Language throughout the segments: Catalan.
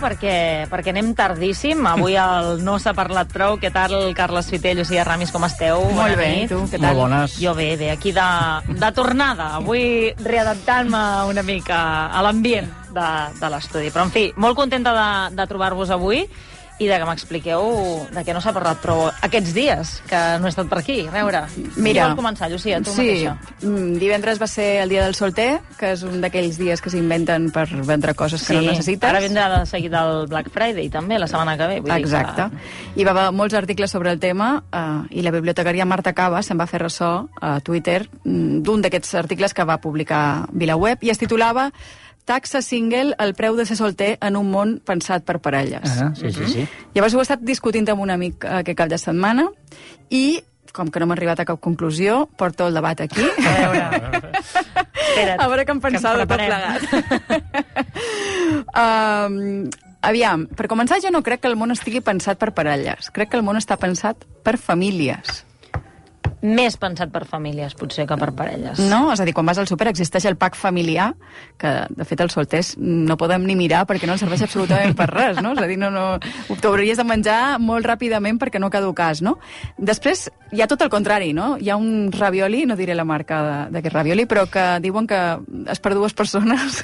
Perquè, perquè anem tardíssim. Avui el no s'ha parlat prou. Què tal, Carles Fitell, Lucía Ramis, com esteu? Molt Bona bé, nit. tu, què tal? Molt bones. Jo bé, bé, aquí de, de tornada. Avui readaptant-me una mica a l'ambient de, de l'estudi. Però, en fi, molt contenta de, de trobar-vos avui i de que m'expliqueu de què no s'ha parlat prou aquests dies, que no he estat per aquí. A veure, Mira. vol començar, Lucía, tu sí, mateixa? mm, divendres va ser el dia del solter, que és un d'aquells dies que s'inventen per vendre coses que no necessites. ara vindrà de seguida el Black Friday, també, la setmana que ve. Vull Exacte. Dir Hi va haver molts articles sobre el tema eh, i la bibliotecària Marta Cava se'n va fer ressò a Twitter mm, d'un d'aquests articles que va publicar VilaWeb i es titulava Taxa single, el preu de ser solter en un món pensat per parelles. Ah, sí, sí, sí. Llavors ho he estat discutint amb un amic eh, aquest cap de setmana i, com que no m'ha arribat a cap conclusió, porto el debat aquí. A veure... Espera't, a veure què en pensava de tot plegat. um, aviam, per començar, jo no crec que el món estigui pensat per parelles. Crec que el món està pensat per famílies. Més pensat per famílies, potser, que per parelles. No? És a dir, quan vas al súper existeix el pack familiar, que de fet els solters no podem ni mirar perquè no ens serveix absolutament per res, no? És a dir, no, no, t'hauries de menjar molt ràpidament perquè no caducàs, no? Després hi ha tot el contrari, no? Hi ha un ravioli, no diré la marca d'aquest ravioli, però que diuen que és per dues persones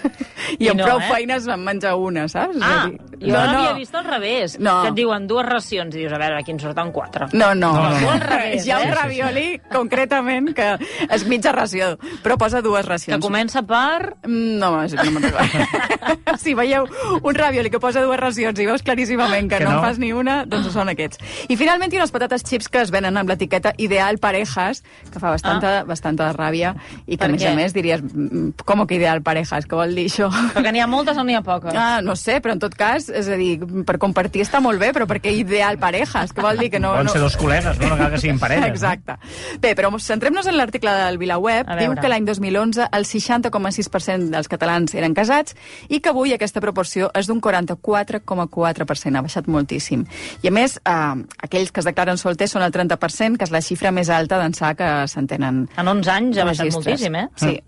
i, I amb no, prou eh? feines en menja una, saps? Ah, dir, jo no, l'havia vist al revés. No. Que et diuen dues racions i dius, a veure, aquí en surten quatre. No, no. No, no, no. Al revés, Hi ha eh? un ravioli, concretament, que és mitja ració, però posa dues Que racions. comença per... Mm, No, és- no me'n recordo. si veieu un ravioli que posa dues racions i veus claríssimament que, Que no, no. en fas ni una, doncs són aquests. I finalment hi ha unes patates chips que es venen amb l'etiqueta Ideal Parejas, que fa bastanta, ah. bastanta ràbia, i que Per a més què? a més diries, "Mm, com que Ideal Parejas, què vol dir això? Perquè n'hi ha moltes o n'hi ha poques? Ah, no sé, però en tot cas, és a dir, per compartir està molt bé, però per què ideal parejas? Què vol dir que no... Poden no... ser dos col·legues, no? No cal que siguin parelles. Exacte. Bé, però centrem-nos en l'article del VilaWeb. Diu que l'any 2011 el 60,6% dels catalans eren casats i que avui aquesta proporció és d'un 44,4%. Ha baixat moltíssim. I a més, eh, aquells que es declaren solters són el 30%, que és la xifra més alta d'ençà que s'entenen En 11 anys ha baixat registres. moltíssim, eh? Sí.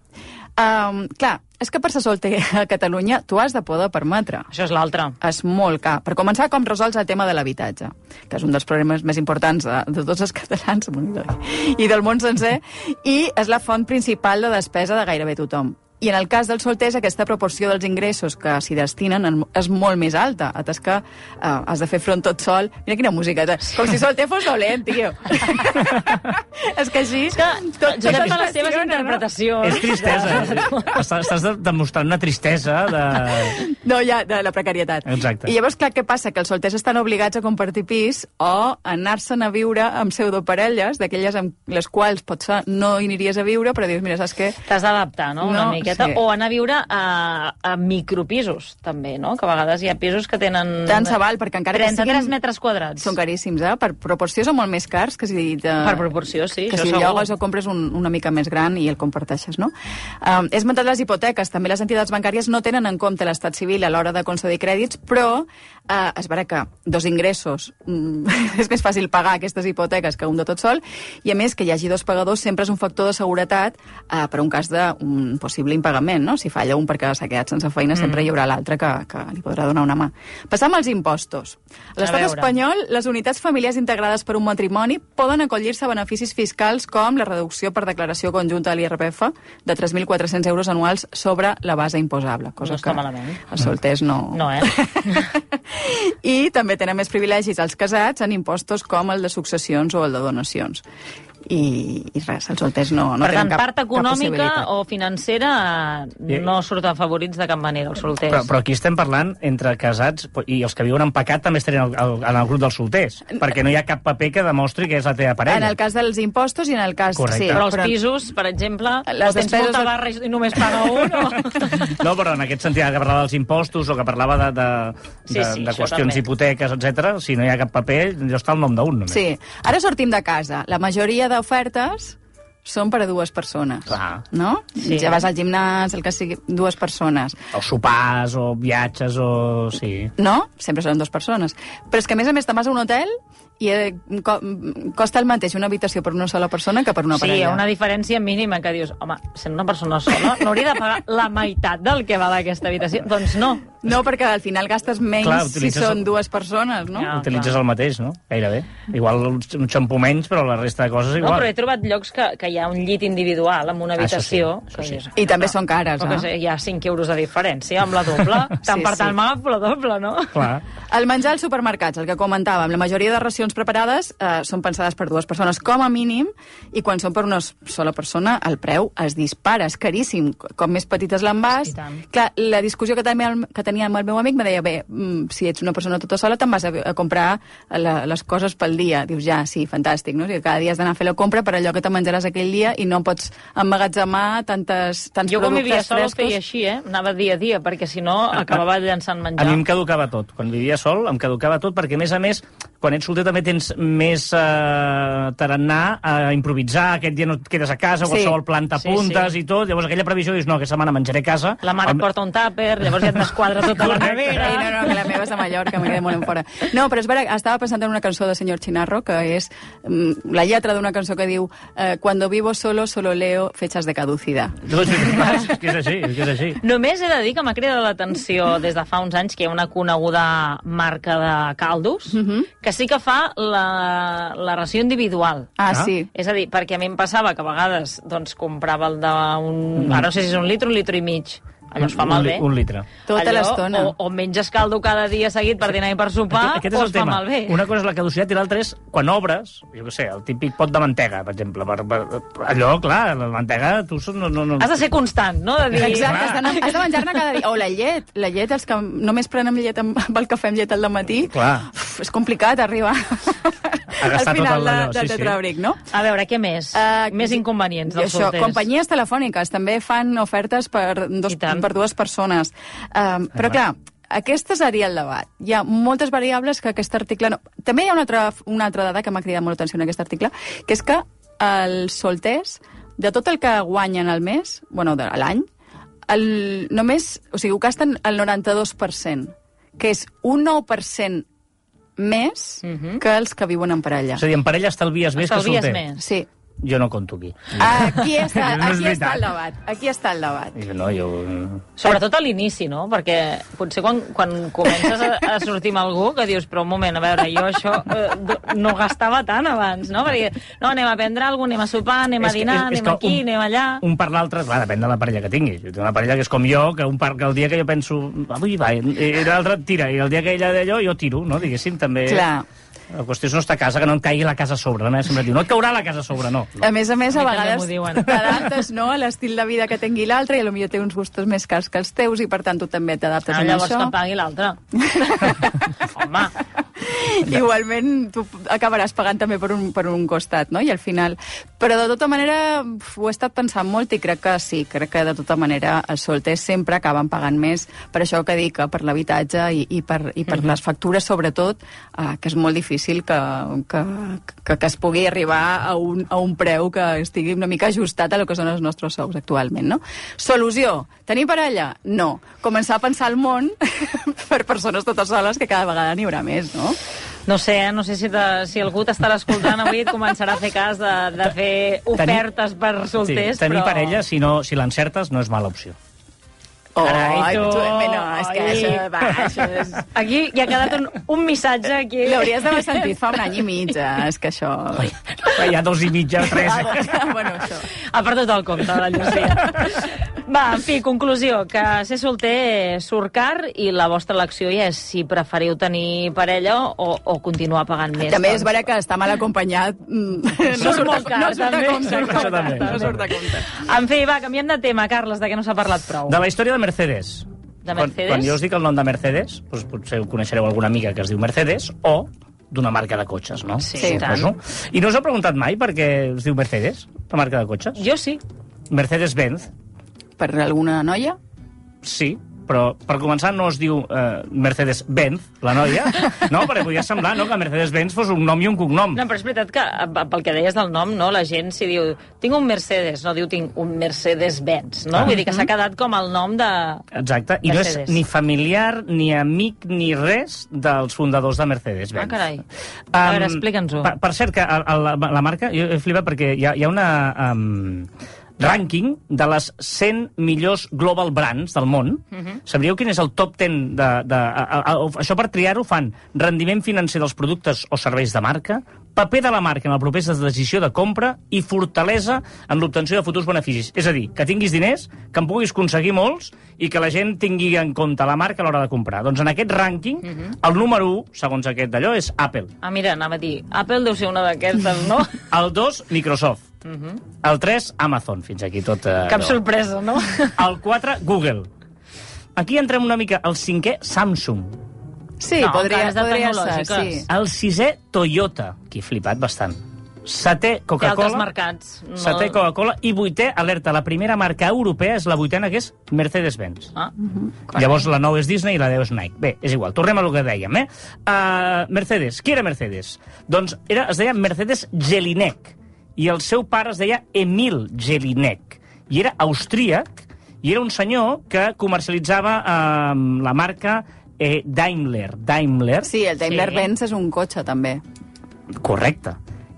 Um, clar, és que per ser solter a Catalunya tu has de poder permetre Això és l'altre. és molt car. Per començar, com resols el tema de l'habitatge, que és un dels problemes més importants de, de tots els catalans i del món sencer, i és la font principal de despesa de gairebé tothom. I en el cas dels solters, aquesta proporció dels ingressos que s'hi destinen en- és molt més alta, atès que eh, has de fer front tot sol. Mira quina musiqueta. Com si solter fos dolent, tio. és que així... És que tot- jo tot totes les es teves gestiona, no? interpretacions... És tristesa. Estàs, estàs de- demostrant una tristesa de... No, ja, de la precarietat. Exacte. I llavors, clar, què passa? Que els solters estan obligats a compartir pis o anar-se'n a viure amb pseudoparelles, d'aquelles amb les quals potser no hi aniries a viure, però dius, mira, saps què? T'has d'adaptar, no? Una No, miqueta. sí. O anar a viure a, a micropisos, també, no? Que a vegades hi ha pisos que tenen... Tant se val, perquè encara que 33 siguin- metres quadrats. Són caríssims, eh? Per proporció són molt més cars que si... De... Per proporció, sí, Que si segur. llogues o compres un, una mica més gran i el comparteixes, no? Um, he esmentat les hipoteques. També les entitats bancàries no tenen en compte l'estat civil a l'hora de concedir crèdits, però uh, es vera que dos ingressos mm, és més fàcil pagar aquestes hipoteques que un de tot sol, i a més que hi hagi dos pagadors sempre és un factor de seguretat uh, per un cas d'un possible impagament, no? Si falla un perquè s'ha quedat sense feina, Mm. sempre hi haurà l'altre que, que li podrà donar una mà. Passam als impostos. A l'estat espanyol, les unitats familiars integrades per un matrimoni poden acollir-se a beneficis fiscals com la reducció per declaració conjunta de l'IRPF de 3.400 euros anuals sobre la base imposable, cosa No que malament. els solters no... No, eh? I també tenen més privilegis els casats en impostos com el de successions o el de donacions. I, i res, els solters no, no per tant, tenen cap, part cap econòmica possibilitat. o financera eh, no surten favorits de cap manera, els solters. Però, però aquí estem parlant entre casats i els que viuen en pecat també estarien al, al, en el grup dels solters, perquè no hi ha cap paper que demostri que és la teva En parella. el cas dels impostos i en el cas... Correcte. Sí, però els pisos, per exemple, Les o tens despeses molta de- barra i només paga un, o... No, però en aquest sentit, que parlava dels impostos o que parlava de, de, Sí, de, sí, de qüestions també. hipoteques, etc. si no hi ha cap paper, allò està el nom d'un només. Sí. Ara sortim de casa. La majoria d'ofertes són per a dues persones. Clar. No? Sí. Ja vas al gimnàs, el que sigui, dues persones. O sopars, o viatges, o... Sí. No? Sempre són dues persones. Però és que, a més a més, te'n vas a un hotel i eh, co costa el mateix una habitació per una sola persona que per una sí, parella. una diferència mínima que dius, home, sent una persona sola, no hauria de pagar la meitat del que val aquesta habitació? Doncs no. No, perquè al final gastes menys Clar, si són dues persones, no? Ja. Ah, Utilitzes clar. el mateix, no? Gairebé. Igual un xampú menys, però la resta de coses No, igual. però he trobat llocs que, que hi ha un llit individual amb una Ah, això sí, habitació. això que sí. I també són cares, que eh? sé, hi ha 5 euros de diferència amb la doble. Tant Sí, per sí. tant m'agafo la doble, no? Clar. El menjar als supermercats, el que comentàvem, la majoria de racions preparades eh, són pensades per dues persones com a mínim i quan són per una sola persona el preu es dispara, és caríssim. Com més petit és l'envàs... Clar, la discussió que tenia, que tenia amb el meu amic me deia, bé, mm, si ets una persona tota sola te'n vas a, a comprar la, les coses pel dia. Dius, ja, sí, fantàstic, no? O sigui, cada dia has d'anar a fer la compra per allò que te menjaràs aquell dia i no pots emmagatzemar tantes, tants Jo quan productes vivia sol ho frescos. feia així, eh? Anava dia a dia, perquè si no acabava llançant menjar. A mi em caducava tot. Quan vivia sol em caducava tot, perquè a més a més, quan ets solter també tens més eh, tarannà a improvisar, aquest dia no et quedes a casa, Sí. qualsevol planta Sí, apuntes sí. i tot, llavors aquella previsió dius, no, aquesta setmana menjaré a casa. La mare El- porta un tàper, llavors ja et desquadra tota la nevera. No, no, que la meva és de Mallorca, m'he quedat molt en fora. No, però és vera, estava pensant en una cançó de Senyor Chinarro, que és mm, la lletra d'una cançó que diu eh, Cuando vivo solo, solo leo fechas de caducidad. No, és, és que és així, és que és així. Només he de dir que m'ha cridat l'atenció des de fa uns anys que hi ha una coneguda marca de caldos que sí que fa la, la ració individual. Ah, Ah. sí. És a dir, perquè a mi em passava que a vegades doncs, comprava el d'un... Ara no sé si és un litre o un litre i mig. Allò es fa un, malbé. li- un litre. Tota Allò, l'estona. O, o menges caldo cada dia seguit per dinar i per sopar, Aquest o és es el fa tema. malbé. Una cosa és la caducitat i l'altra és quan obres, jo què sé, el típic pot de mantega, per exemple. Per, per, allò, clar, la mantega, tu no... no, no... Has de ser constant, no? De dir, Exacte, has has de menjar-ne cada dia. O la llet. La llet, els que només prenem llet amb, amb el cafè amb llet al matí, Clar. uf, és complicat arribar al gastar tot final el de, d'allò, del sí, sí. no? A veure, què més? Uh, més inconvenients i dels això, solters. Companyies telefòniques també fan ofertes per, dos, per dues persones. Um, però clar, aquest seria el debat. Hi ha moltes variables que aquest article... No... També hi ha una altra, una altra dada que m'ha cridat molt l'atenció en aquest article, que és que els solters, de tot el que guanyen al mes, bueno, de l'any, el, només, o sigui, ho gasten el 92%, que és un 9% més Mhm. que els que viuen en parella. És a dir, en parella estalvies més que solter. més. Sí. Jo no conto aquí. Aquí està, No és aquí està el debat. Aquí està el debat. No, jo... Sobretot a l'inici, no? Perquè potser quan, quan comences a, a sortir amb algú que dius, però un moment, a veure, jo això eh, no gastava tant abans, no? Perquè, no, anem a prendre alguna cosa, anem a sopar, anem a És que- dinar, és- és anem que aquí, un- anem allà... Un per l'altre, clar, depèn de la parella que tinguis. Jo tinc una parella que és com jo, que, un par, que el dia que jo penso, avui va, i l'altre tira, i el dia que ella d'allò, jo tiro, no? Diguéssim, també... Clar. La qüestió és no estar a casa, que no et caigui la casa a sobre. No? Sempre et diu, no et caurà la casa a sobre, no. A més a més, a, A vegades m'ho diuen. t'adaptes no, a l'estil de vida que tingui l'altre i potser té uns gustos més cars que els teus i per tant tu també t'adaptes Ah, a llavors això. que pagui l'altre. Home, Igualment, tu acabaràs pagant també per un, per un costat, no? I al final... Però de tota manera, ho he estat pensant molt i crec que sí, crec que de tota manera els solters sempre acaben pagant més per això que dic, que per l'habitatge i, i per, i per les factures, sobretot, eh, que és molt difícil que, que, que, que es pugui arribar a un, a un preu que estigui una mica ajustat a lo que són els nostres sous actualment, no? Solució, tenir parella? No. Començar a pensar el món per persones totes soles, que cada vegada n'hi haurà més, no? No sé, eh? no sé si, te, si algú t'estarà escoltant avui i et començarà a fer cas de, de fer ofertes per solters, sí, tenir però... parella, si, no, si l'encertes, no és mala opció. Oh, Carai, tu. tu, no, és que Ai. això, va, això és... Aquí hi ha quedat un, un missatge aquí. L'hauries d'haver sentit fa un any i mig, eh? és que això... Hi ha dos i mitja, tres. Ah, bueno, això. Ha perdut el compte, la Llucia. Va, en fi, conclusió, que ser solter surt car i la vostra elecció ja és si preferiu tenir parella o, o continuar pagant més. També doncs. és vera que està mal acompanyat mm, no Surt molt car, no surt a també. compte. Surt Això també, No surt a compte. En fi, va, canviem de tema, Carles, de què no s'ha parlat prou. De la història de Mercedes. De Mercedes? Quan, quan jo us dic el nom de Mercedes, doncs potser ho coneixereu alguna amiga que es diu Mercedes, o d'una marca de cotxes, no? Sí, Sí. i tant. I no us heu preguntat mai per què es diu Mercedes, la marca de cotxes? Jo sí. Mercedes-Benz, Per alguna noia? sí, però per començar no es diu eh, Mercedes-Benz, la noia, no? Perquè podia semblar no, que Mercedes-Benz fos un nom i un cognom. No, però és veritat que eh, pel que deies del nom, no, la gent si diu tinc un Mercedes, no diu tinc un Mercedes-Benz, no? Ah. Vull dir que s'ha quedat com el nom de... Exacte, i no és Mercedes. ni familiar, ni amic, ni res dels fundadors de Mercedes-Benz. Ah, carai. A veure, explica'ns-ho. Per, per cert, que a, a la, la marca, jo he flipat perquè hi ha, hi ha una... Um, rànquing de les 100 millors global brands del món. Uh -huh. Sabríeu quin és el top 10 de... de a, a, a, això per triar-ho fan rendiment financer dels productes o serveis de marca, paper de la marca en el procés de decisió de compra i fortalesa en l'obtenció de futurs beneficis. És a dir, que tinguis diners, que en puguis aconseguir molts i que la gent tingui en compte la marca a l'hora de comprar. Doncs en aquest rànquing, uh -huh. el número 1, segons aquest d'allò, és Apple. Ah, mira, anava a dir, Apple deu ser una d'aquestes, no? El 2, Microsoft. Uh -huh. El 3, Amazon. Fins aquí tot... Eh, Cap allò. sorpresa, no? El 4, Google. Aquí entrem una mica. El cinquè, Samsung. Sí, No, podria, podria ser, sí. El sisè, Toyota. Aquí he flipat bastant. Setè, Coca-Cola. mercats. No... Setè, Coca-Cola. I vuitè, alerta, la primera marca europea és la vuitena, que és Mercedes-Benz. Ah, Llavors la 9 és Disney i la 10 és Nike. Bé, és igual, tornem a lo que dèiem, eh? Uh, Mercedes. Qui era Mercedes? Doncs era, es deia Mercedes Jelinek i el seu pare es deia Emil Jelinek i era austríac i era un senyor que comercialitzava uh, la marca eh, Daimler. Daimler, Sí, el Daimler Sí. Benz és un cotxe, també. correcte.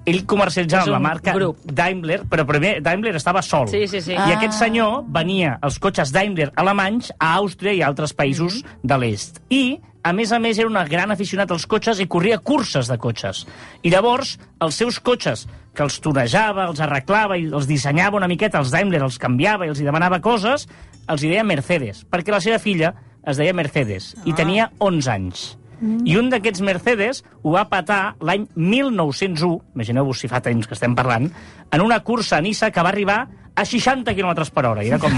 Ell comercialitzava la marca grup. Daimler, però primer Daimler estava sol. Sí, sí, sí. I Ah. aquest senyor venia els cotxes Daimler alemanys a Àustria i a altres països de l'est. I, a més a més, era un gran aficionat als cotxes i corria curses de cotxes. I llavors, els seus cotxes, que els tonejava, els arreglava i els dissenyava una miqueta, els Daimler els canviava i els hi demanava coses, els hi deia Mercedes, perquè la seva filla es deia Mercedes i tenia 11 anys. I un d'aquests Mercedes ho va patar l'any 1901, imagineu-vos si fa temps que estem parlant, en una cursa a Nissa que va arribar a 60 km per hora. I era com,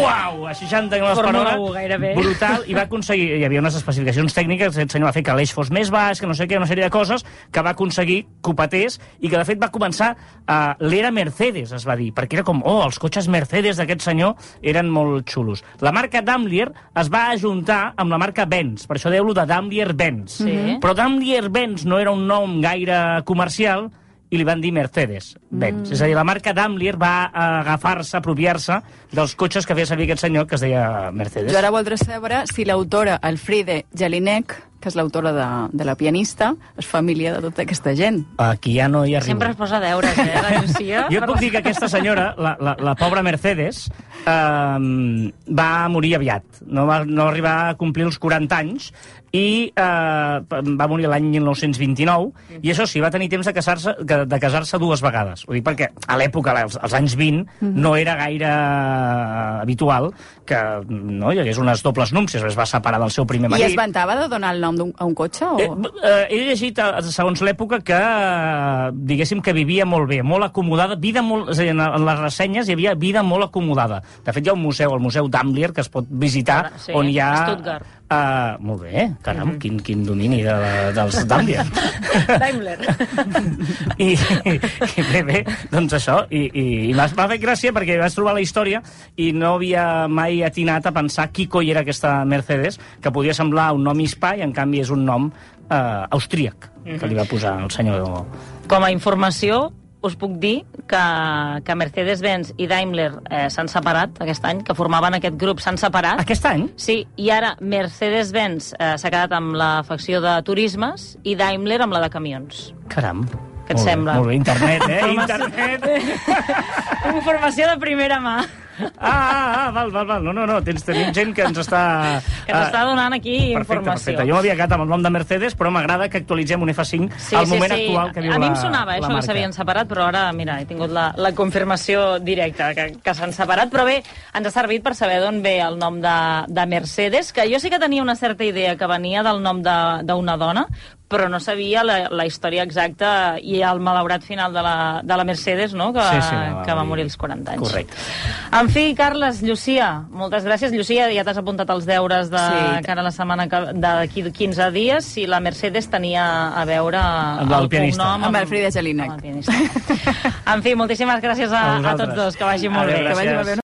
uau, a 60 km per hora. 1, gairebé. Brutal, i va aconseguir, hi havia unes especificacions tècniques, aquest senyor va fer que l'eix fos més baix, que no sé què, una sèrie de coses, que va aconseguir patés, i que de fet va començar uh, l'era Mercedes, es va dir, perquè era com, oh, els cotxes Mercedes d'aquest senyor eren molt xulos. La marca Daimler es va ajuntar amb la marca Benz, per això deu-lo de Daimler-Benz. Sí. Però Daimler-Benz no era un nom gaire comercial, i li van dir Mercedes-Benz. Mm. És a dir, la marca Daimler va agafar-se, apropiar-se dels cotxes que feia servir aquest senyor, que es deia Mercedes. Jo ara voldré saber si l'autora Elfriede Jelinek, que és l'autora de, de la pianista, és família de tota aquesta gent. Aquí ja no hi arribo. Sempre es posa deures, eh, la Llucia? Jo puc dir que aquesta senyora, la, la, la pobra Mercedes, eh, va morir aviat. No va, no va arribar a complir els 40 anys i eh, va morir l'any 1929 i això sí, va tenir temps de casar-se de, casar-se dues vegades. Ho dic perquè a l'època, als, als anys 20, no era gaire habitual que no, hi hagués unes dobles númcies. Es va separar del seu primer I marit. es vantava de donar el nom d'un- a un cotxe? O... Eh, eh, he llegit, eh, segons l'època, que eh, diguéssim que vivia molt bé, molt acomodada, vida molt, és a dir, en, les ressenyes hi havia vida molt acomodada. De fet, hi ha un museu, el Museu Daimler, que es pot visitar, Ara, sí, on hi ha... Stuttgart. Uh, molt bé, caram, mm -hmm. quin, quin domini de, de, dels Daimler. Daimler. I, i, i bé, bé, doncs això, i, i, i m'ha fet gràcia perquè vaig trobar la història i no havia mai atinat a pensar qui coi era aquesta Mercedes, que podia semblar un nom hispà i en canvi és un nom eh, austríac, que li va posar el senyor... Com a informació, us puc dir que, que Mercedes-Benz i Daimler eh, s'han separat aquest any, que formaven aquest grup, s'han separat. Aquest any? Sí, i ara Mercedes-Benz eh, s'ha quedat amb la facció de turismes i Daimler amb la de camions. Caram. Què et Molt bé, sembla? Molt bé, internet, eh? Internet. Informació de primera mà. Ah, ah, ah, val, val, val. No, no, no, tens, tenim gent que ens està... Que ens està donant aquí perfecte, informació. Perfecte, Jo m'havia quedat amb el nom de Mercedes, però m'agrada que actualitzem un F5 Sí, al sí, moment sí. actual que viu a la mi em sonava, la això que s'havien separat, però ara, mira, he tingut la, la confirmació directa que, que s'han separat. Però bé, ens ha servit per saber d'on ve el nom de, de Mercedes, que jo sí que tenia una certa idea que venia del nom de- d'una dona, però no sabia la, la història exacta i el malaurat final de la, de la Mercedes, no?, que, Sí, sí, va, que va morir als 40 anys. Correcte. En fi, Carles, Llucia, moltes gràcies. Llucia, ja t'has apuntat els deures de Sí. cara a la setmana que- d'aquí 15 dies, si la Mercedes tenia a veure Amb el pianista. cognom Amb el Frida Jelinek. amb el pianista. en fi, moltíssimes gràcies a, A a, tots dos. Que vagi molt Adéu, bé. Que vagi gràcies. molt bé.